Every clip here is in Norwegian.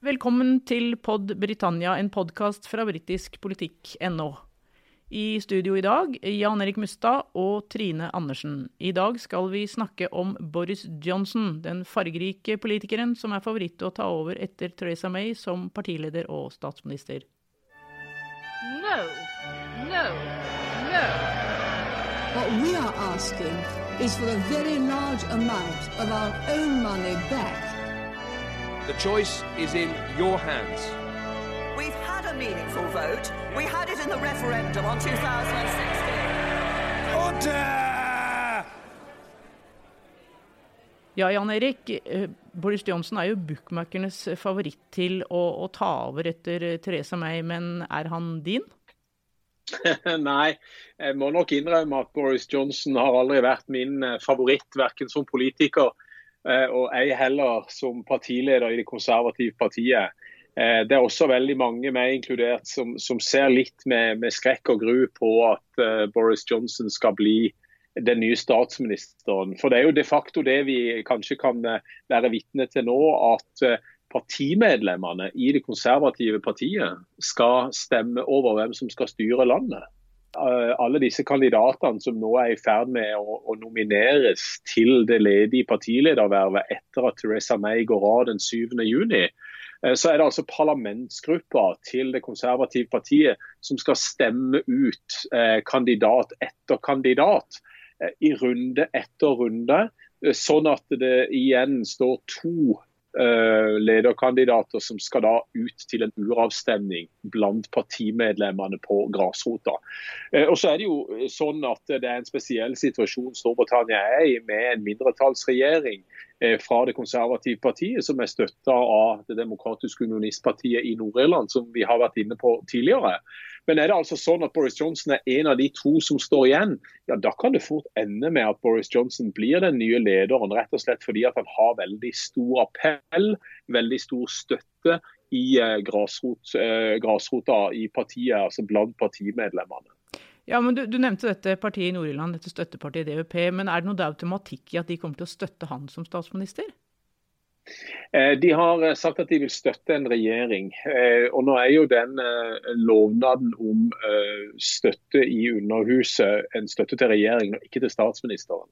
Velkommen til Pod Britannia, en podkast fra britiskpolitikk.no. I studio i dag, Jan Erik Mustad og Trine Andersen. I dag skal vi snakke om Boris Johnson, den fargerike politikeren som er favoritt å ta over etter Theresa May som partileder og statsminister. No, no, no. What we are asking is for a very large amount of our own money back. The choice is in your hands. We've had a meaningful vote. We had it in the referendum on 2016. Order! Ja, Jan Erik. eh, Boris Johnson er jo bookmakernes favoritt til å, å ta over etter Therese Theresa May, men er han din? Nei, jeg må nok innrømme at Boris Johnson har aldri vært min eh, favoritt, verken som politiker eh, og ei heller som partileder i det konservative partiet. Eh, Det er også veldig mange, meg inkludert, som, som ser litt med, med skrekk og gru på at eh, Boris Johnson skal bli den nye statsministeren. For det er jo de facto det vi kanskje kan eh, være vitne til nå, at eh, partimedlemmene i det konservative partiet skal stemme over hvem som skal styre landet. Eh, Alle disse kandidatene som nå er i ferd med å, å nomineres til det ledige partiledervervet etter at Theresa May går av den 7. juni, eh, så er det altså parlamentsgruppa til det konservative partiet som skal stemme ut eh, kandidat etter kandidat i runde etter runde, sånn at det igjen står to lederkandidater som skal da ut til en uravstemning blant partimedlemmene på grasrota. Eh, Og så er det jo sånn at det er en spesiell situasjon Storbritannia er i, med en mindretallsregjering eh, fra det konservative partiet, som er støtta av det demokratiske unionistpartiet i Nord-Irland, som vi har vært inne på tidligere. Men er det altså sånn at Boris Johnson er en av de to som står igjen, ja da kan det fort ende med at Boris Johnson blir den nye lederen, rett og slett fordi at han har veldig stor appell, veldig stor støtte i eh, grasrot, eh, grasrota i partiet, altså blant partimedlemmene. Ja, men du, du nevnte dette partiet i Nord-Irland, dette støttepartiet DUP. Men er det noe automatikk i at de kommer til å støtte han som statsminister? Eh, De har eh, sagt at de vil støtte en regjering. Eh, og Nå er jo den lovnaden om støtte i Underhuset en støtte til regjeringen og ikke til statsministeren.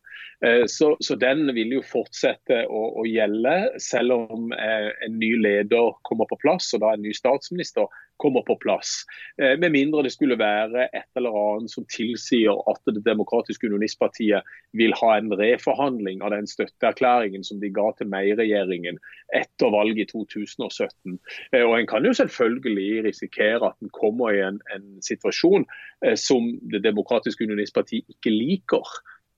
Så, så den vil jo fortsette å, å gjelde, selv om en ny leder kommer på plass og da en ny statsminister kommer på plass. Eh, Med mindre det skulle være et eller annet som tilsier at Det demokratiske unionistpartiet vil ha en reforhandling av den støtteerklæringen som de ga til May-regjeringen etter valget i 2017. Eh, Og En kan jo selvfølgelig risikere at en kommer i en, en situasjon eh, som Det demokratiske unionistpartiet ikke liker.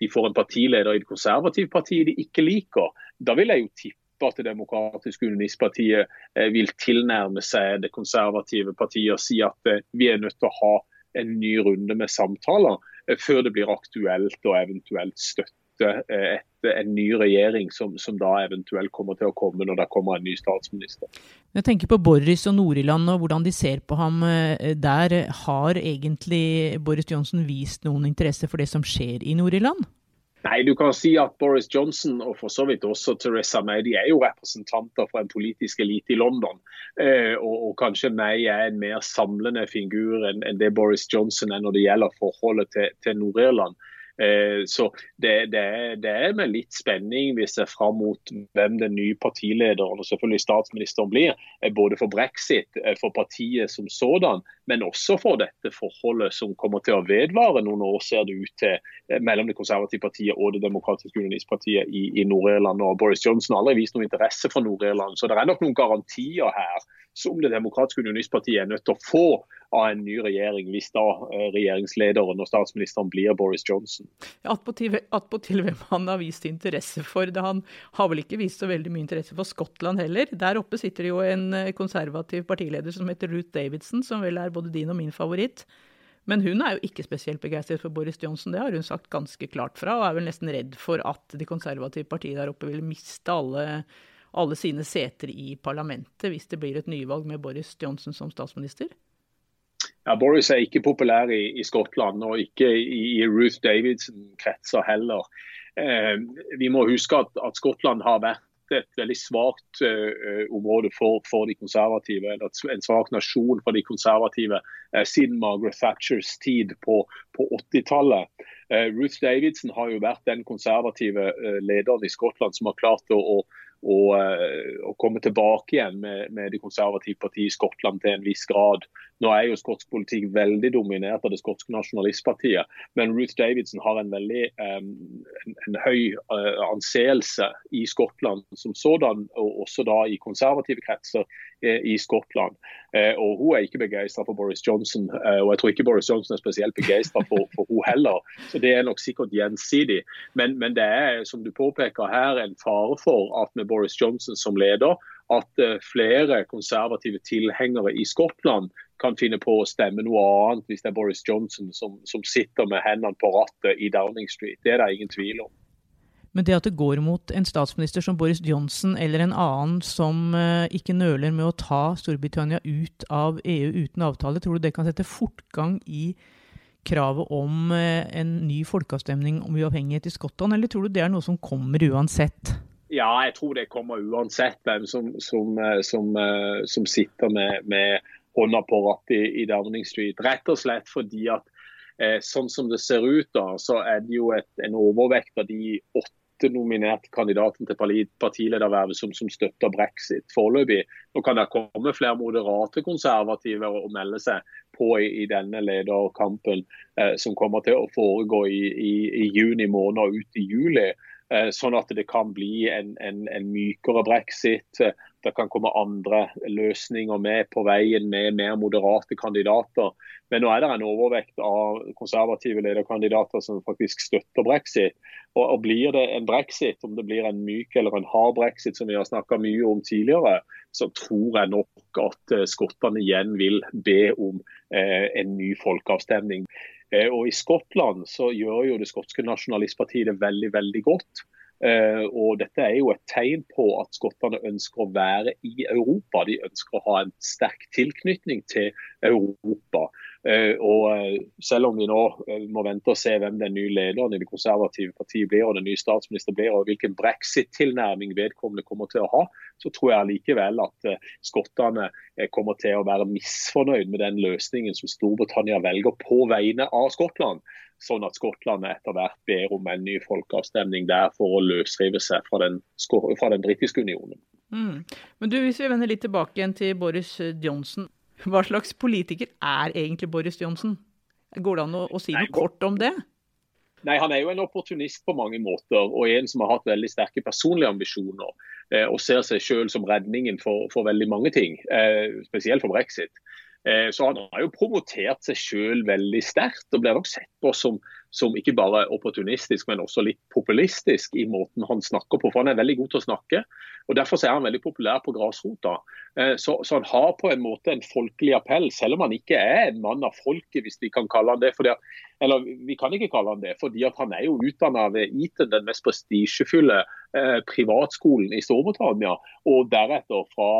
De får en partileder i det konservative partiet de ikke liker. Da vil jeg jo tippe at Det demokratiske unionistpartiet eh, vil tilnærme seg det konservative partiet og si at eh, vi er nødt til å ha en ny runde med samtaler eh, før det blir aktuelt å eventuelt støtte et, en ny regjering som, som da eventuelt kommer til å komme når det kommer en ny statsminister. Jeg tenker på Boris og Nord-Irland og hvordan de ser på ham der. Har egentlig Boris Johnsen vist noen interesse for det som skjer i Nord-Irland? Nei, du kan si at Boris Johnson og for så vidt også Theresa May de er jo representanter for en politisk elite i London. Eh, og, og kanskje May er en mer samlende figur enn enn det Boris Johnson er når det gjelder forholdet til, til Nord-Irland. Eh, så det, det, det er med litt spenning vi ser fram mot hvem den nye partilederen og selvfølgelig statsministeren blir. eh, Både for brexit, eh, for partiet som sådan, men også for dette forholdet som kommer til å vedvare noen år, ser det ut til, mellom det konservative partiet og det demokratiske unionistpartiet i, i Nord-Irland. Og Boris Johnson har aldri vist noen interesse for Nord-Irland, så det er nok noen garantier her som det demokratiske unionistpartiet er nødt til å få av en ny regjering, hvis da eh, regjeringslederen og statsministeren blir Boris Johnson. Attpåtil attpåtil hvem han har vist interesse for. Det han har vel ikke vist så veldig mye interesse for Skottland heller. Der oppe sitter det jo en eh, konservativ partileder som heter Ruth Davidson, som vel er både din og min favoritt. Men hun er jo ikke spesielt begeistret for Boris Johnson, det har hun sagt ganske klart fra, og er vel nesten redd for at de konservative partiene der oppe vil miste alle, alle sine seter i parlamentet hvis det blir et nyvalg med Boris Johnson som statsminister. Ja, Boris er ikke populær i, i Skottland, og ikke i, i Ruth Davidson-kretser heller. Eh, vi må huske at, at Skottland har vært et veldig svakt eh, område for, for, de konservative. eller En svak nasjon for de konservative eh, siden Margaret Thatchers tid på, på 80-tallet. Uh, Ruth Davidson har jo vært den konservative lederen i Skottland som har klart å, å og, og, komme tilbake igjen med, med det konservative partiet i Skottland til en viss grad. Nå er jo skotsk politikk veldig dominert av det skotske nasjonalistpartiet, men Ruth Davidson har en veldig um, en, en høy uh, anseelse i Skottland som sådan, og også da i konservative kretser uh, i Skottland. Uh, og Hun er ikke begeistra for Boris Johnson, og jeg tror ikke Boris Johnson er spesielt begeistra for, for hun heller. Så Det er nok sikkert gjensidig. Men, men det er som du påpeker her, en fare for at med Boris Johnson som leder, at flere konservative tilhengere i Skottland kan finne på å stemme noe annet hvis det er Boris Johnson som, som sitter med hendene på rattet i Downing Street. Det er det ingen tvil om. Men det at det går mot en statsminister som Boris Johnson eller en annen som uh, ikke nøler med å ta Storbritannia ut av EU uten avtale, tror du det kan sette fortgang i kravet om uh, en ny folkeavstemning om uavhengighet i Skottland, eller tror du det er noe som kommer uansett? Ja, jeg tror det kommer uansett hvem som, som, eh, som, som sitter med, med hånda på rattet i, i Downing Street. Rett og slett fordi at eh, sånn som det ser ut, da, så er det jo et, en overvekt av de åtte nominerte kandidaten til partiledervervet som, som, støtter brexit foreløpig. Nå kan det komme flere moderate konservative og melde seg på i, i denne lederkampen, eh, som kommer til å foregå i, i, i juni måned og ut i juli. Eh, sånn at det kan bli en, en, en mykere brexit. Det kan komme andre løsninger med på veien med mer moderate kandidater. Men nå er det en overvekt av konservative lederkandidater som faktisk støtter brexit. Og, og Blir det en brexit, om det blir en myk eller en hard brexit, som vi har snakka mye om tidligere, så tror jeg nok at uh, skottene igjen vil be om eh, en ny folkeavstemning. Eh, og I Skottland så gjør jo det skotske nasjonalistpartiet det veldig, veldig godt. Uh, og Dette er jo et tegn på at skottene ønsker å være i Europa. De ønsker å ha en sterk tilknytning til Europa. Uh, og uh, Selv om vi nå må vente og se hvem den nye lederen i det konservative partiet blir, og den nye statsminister blir, og hvilken brexit-tilnærming vedkommende kommer til å ha, så tror jeg likevel at skottene kommer til å være misfornøyd med den løsningen som Storbritannia velger på vegne av Skottland sånn at Skottland etter hvert ber om en ny folkeavstemning der for å løsrive seg fra den, fra den britiske unionen. Mm. Men du, Hvis vi vender litt tilbake igjen til Boris Johnson. Hva slags politiker er egentlig Boris Johnsen? Går det an å, å si noe Nei, kort om det? Nei, Han er jo en opportunist på mange måter, og en som har hatt veldig sterke personlige ambisjoner. Eh, og ser seg selv som redningen for, for veldig mange ting, eh, spesielt for brexit. Eh, så han har jo promotert seg selv veldig sterkt, og blir nok sett på som, som, ikke bare opportunistisk, men også litt populistisk i måten han snakker på. For han er veldig god til å snakke, og derfor er han veldig populær på grasrota. Eh, så, så, han har på en måte en folkelig appell, selv om han ikke er en mann av folket, hvis vi kan kalle han det. Fordi, eller vi kan ikke kalle han det, fordi han er jo utdanna ved Eton, den mest prestisjefulle eh, privatskolen i Storbritannia, og deretter fra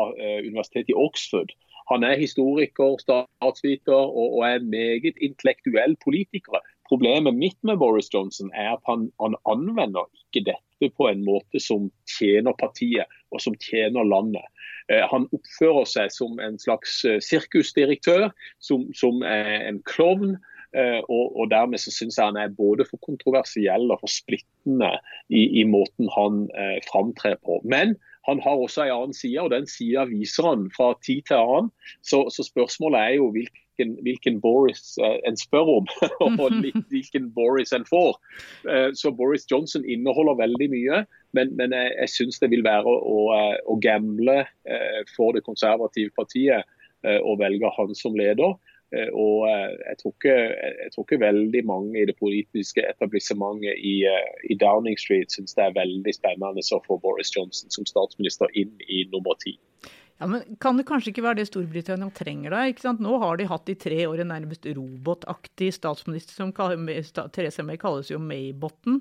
universitetet i Oxford. Han er historiker, statsviter og, og er meget intellektuell politiker. Problemet mitt med Boris Johnson er at han, han, anvender ikke dette på en måte som tjener partiet og som tjener landet. Eh, han oppfører seg som en slags eh, sirkusdirektør, som, som er en klovn. Eh, og, og, dermed så syns jeg han er både for kontroversiell og for splittende i, i måten han eh, framtrer på. Men han har også en annen side, og den sida viser han fra tid til annen. Så, så spørsmålet er jo hvilken, hvilken Boris uh, en spør om, og hvilken Boris en får. Uh, så Boris Johnson inneholder veldig mye, men, men jeg, jeg syns det vil være å, å, å gamble uh, for det konservative partiet å velge han som leder. Eh, og eh, jeg tror, ikke, jeg tror, ikke, veldig mange i det politiske etablissementet i, eh, i Downing Street syns det er veldig spennende å få Boris Johnson som statsminister inn i nummer ti. Ja, men Kan det kanskje ikke være det Storbritannia trenger da? ikke sant? Nå har de hatt i tre år en nærmest robotaktig statsminister som Therese May kalles jo Maybotten.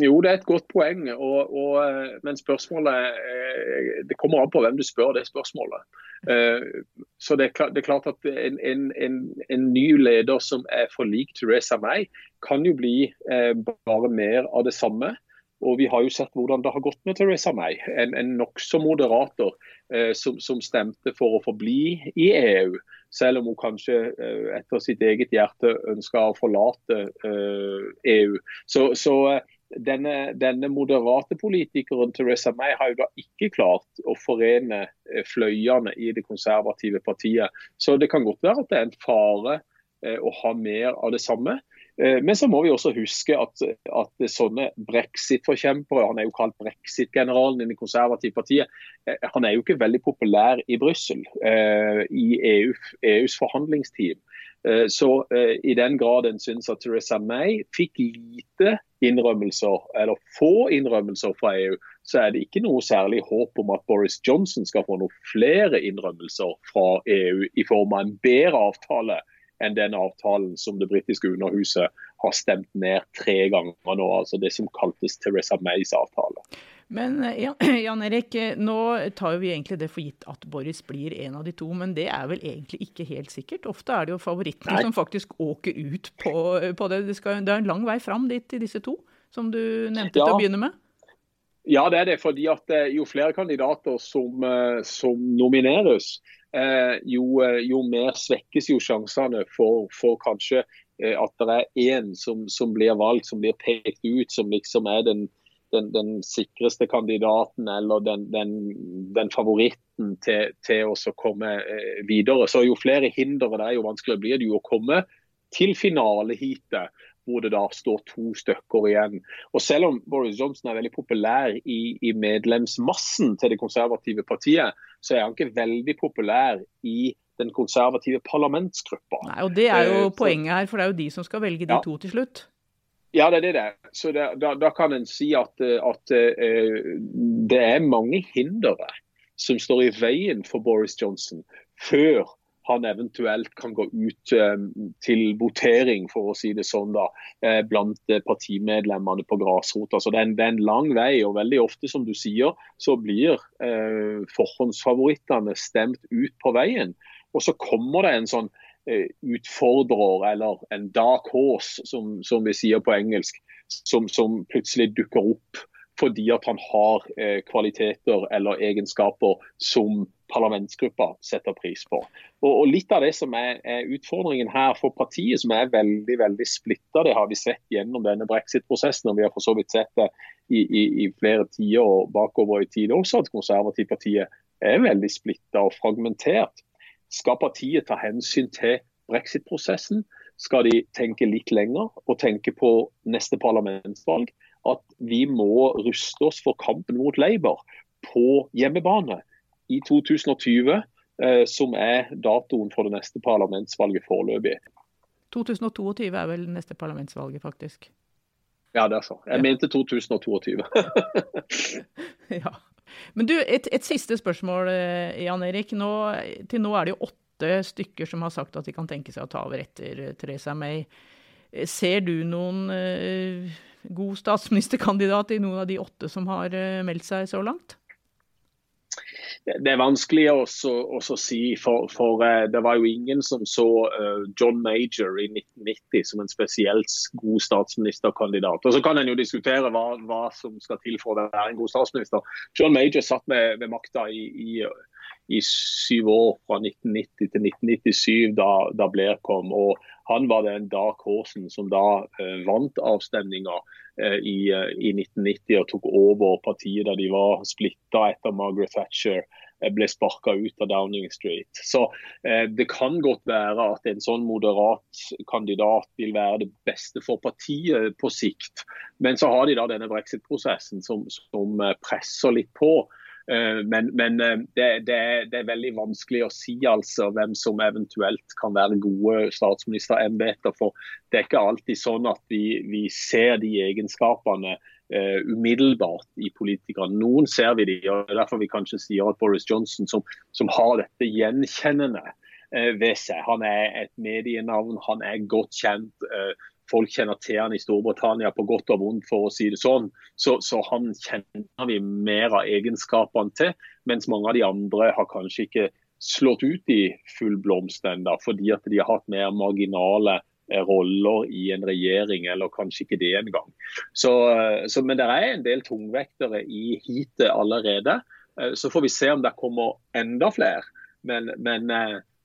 Jo, det er et godt poeng. Og, og, men spørsmålet Det kommer an på hvem du spør det spørsmålet. Eh, så det er, klart, det er klart at en, en, en, en, ny leder som er for lik Theresa May, kan jo bli eh, bare mer av det samme. Og vi har jo sett hvordan det har gått med Theresa May, en, en nokså moderator eh, som, som, stemte for å forbli i EU. Selv om hun kanskje eh, etter sitt eget hjerte ønska å forlate eh, EU. Så, så eh, denne, denne, moderate politikeren Theresa May har jo da ikke klart å forene eh, fløyene i det konservative partiet. Så det kan godt være at det er en fare eh, å ha mer av det samme. Eh, men så må vi også huske at, at sånne brexit-forkjempere, han er jo kalt brexit-generalen i det konservative partiet, han er jo ikke veldig populær i Brussel, i EU, EUs forhandlingsteam. Så i den grad en syns at Theresa May fikk lite innrømmelser, eller få innrømmelser fra EU, så er det ikke noe særlig håp om at Boris Johnson skal få noen flere innrømmelser fra EU i form av en bedre avtale enn den avtalen som det britiske underhuset har stemt ned tre ganger nå. altså Det som kaltes Theresa Mays avtale. Men eh, Jan Erik, eh, nå tar vi egentlig det for gitt at Boris blir en av de to, men det er vel egentlig ikke helt sikkert? Ofte er det jo favorittene Nei. som faktisk åker ut på, på det. Det, skal, det, er en lang vei fram dit til disse to, som du nevnte ja. til å begynne med? Ja, det er det. fordi at eh, Jo flere kandidater som, som nomineres, jo, jo, mer svekkes jo sjansene for, for kanskje at det er én som, som, blir valgt, som blir pekt ut som liksom er den, den, den sikreste kandidaten eller den, den favoritten til, til å komme videre. Så Jo flere hindre det er, jo vanskeligere blir det jo å komme til finaleheatet hvor det da står to stykker igjen. Og Selv om Boris Johnson er veldig populær i, i medlemsmassen til det konservative partiet, så er han ikke veldig populær i den konservative parlamentsgruppa. Nei, og Det er jo uh, poenget her, for det er jo de som skal velge de ja. to til slutt. Ja, det er det. Så det, da, da, kan en si at, at uh, det er mange hindre som står i veien for Boris Johnson før han eventuelt kan gå ut eh, til votering, for å si det sånn, da, eh, blant partimedlemmene på grasrota. Så det er, en, det er, en, lang vei. og Veldig ofte som du sier, så blir eh, forhåndsfavorittene stemt ut på veien. Og så kommer det en sånn utfordrer, eller en dark horse, som, som vi sier på engelsk, som, som plutselig dukker opp fordi at han har eh, kvaliteter eller egenskaper som parlamentsgruppa setter pris på. Og, og Litt av det som er, er, utfordringen her for partiet, som er veldig veldig splitta, det har vi sett gjennom denne brexit-prosessen, og vi har for så vidt sett det i, i, i flere tiår bakover i tid også, at Konservativpartiet er veldig splitta og fragmentert. Skal partiet ta hensyn til brexit-prosessen? Skal de tenke litt lenger og tenke på neste parlamentsvalg? at vi må ruste oss for kampen mot Labour på hjemmebane i 2020, eh, som er datoen for det neste parlamentsvalget foreløpig. 2022 er vel neste parlamentsvalget, faktisk. Ja, det er så. Jeg mente 2022. ja. Men du, et, et, siste spørsmål, eh, Jan Erik. Nå, til nå er det jo åtte stykker som har sagt at de kan tenke seg å ta over etter Theresa May. Ser du noen god statsministerkandidat i noen av de åtte som har eh, meldt seg så langt? Det er vanskelig å si, for, for, eh, det var jo ingen som så uh, John Major i 1990 som en spesielt god statsministerkandidat. Og Så kan en jo diskutere hva, hva, som skal til for å være en god statsminister. John Major satt med, med makta i, i, i, syv år, fra 1990 til 1997, da, da Blair kom. og han var den dark horsen som da eh, vant avstemninga eh, i, eh, i, 1990 og tok over partiet da de var splitta etter Margaret Thatcher eh, ble sparka ut av Downing Street. Så eh, Det kan godt være at en sånn moderat kandidat vil være det beste for partiet på sikt. Men så har de da denne brexit-prosessen som, som presser litt på. Eh, men, men eh, det, det, er, det, er, veldig vanskelig å si altså hvem som eventuelt kan være gode statsministerembeter. For det er ikke alltid sånn at vi, vi ser de egenskapene uh, umiddelbart i politikerne. Noen ser vi de, og derfor vi kanskje sier at Boris Johnson, som, som har dette gjenkjennende uh, ved seg, han er et medienavn, han er godt kjent. Uh, folk kjenner til han i Storbritannia på godt og vondt, for å si det sånn. Så, så, han kjenner vi mer av egenskapene til, mens mange av de andre har kanskje ikke slått ut i full blomst ennå, fordi at de har hatt mer marginale eh, roller i en regjering, eller kanskje ikke det engang. Så, så, men det er en del tungvektere i heatet allerede. Så får vi se om det kommer enda flere. Men, men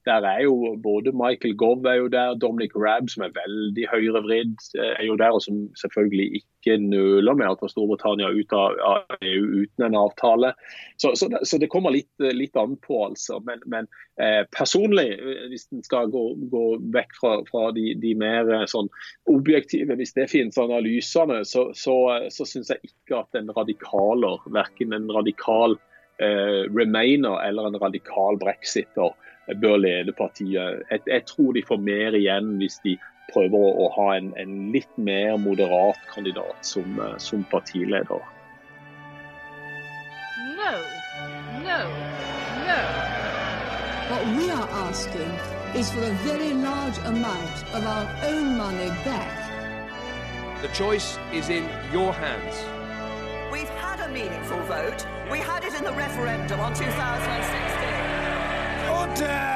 der er jo både Michael Gove er jo der, Dominic Rabb, som er veldig høyrevridd, eh, er jo der, og som selvfølgelig ikke nøler med å ta Storbritannia ut av, EU uten en avtale. Så, så, så det kommer litt, litt, an på, altså. Men, men eh, personlig, eh, hvis en skal gå, gå, vekk fra, fra de, de, mer eh, sånn objektive, hvis det finnes analysene, så, så, så syns jeg ikke at en radikaler, verken en radikal eh, remainer eller en radikal brexiter, bør lede partiet. Jeg, jeg, tror de får mer igjen hvis de prøver å, å ha en, en, litt mer moderat kandidat som, eh, som partileder. No, no, no. What we are asking is for a very large amount of our own money back. The choice is in your hands. We've had a meaningful vote. We had it in the referendum on 2006. Dead.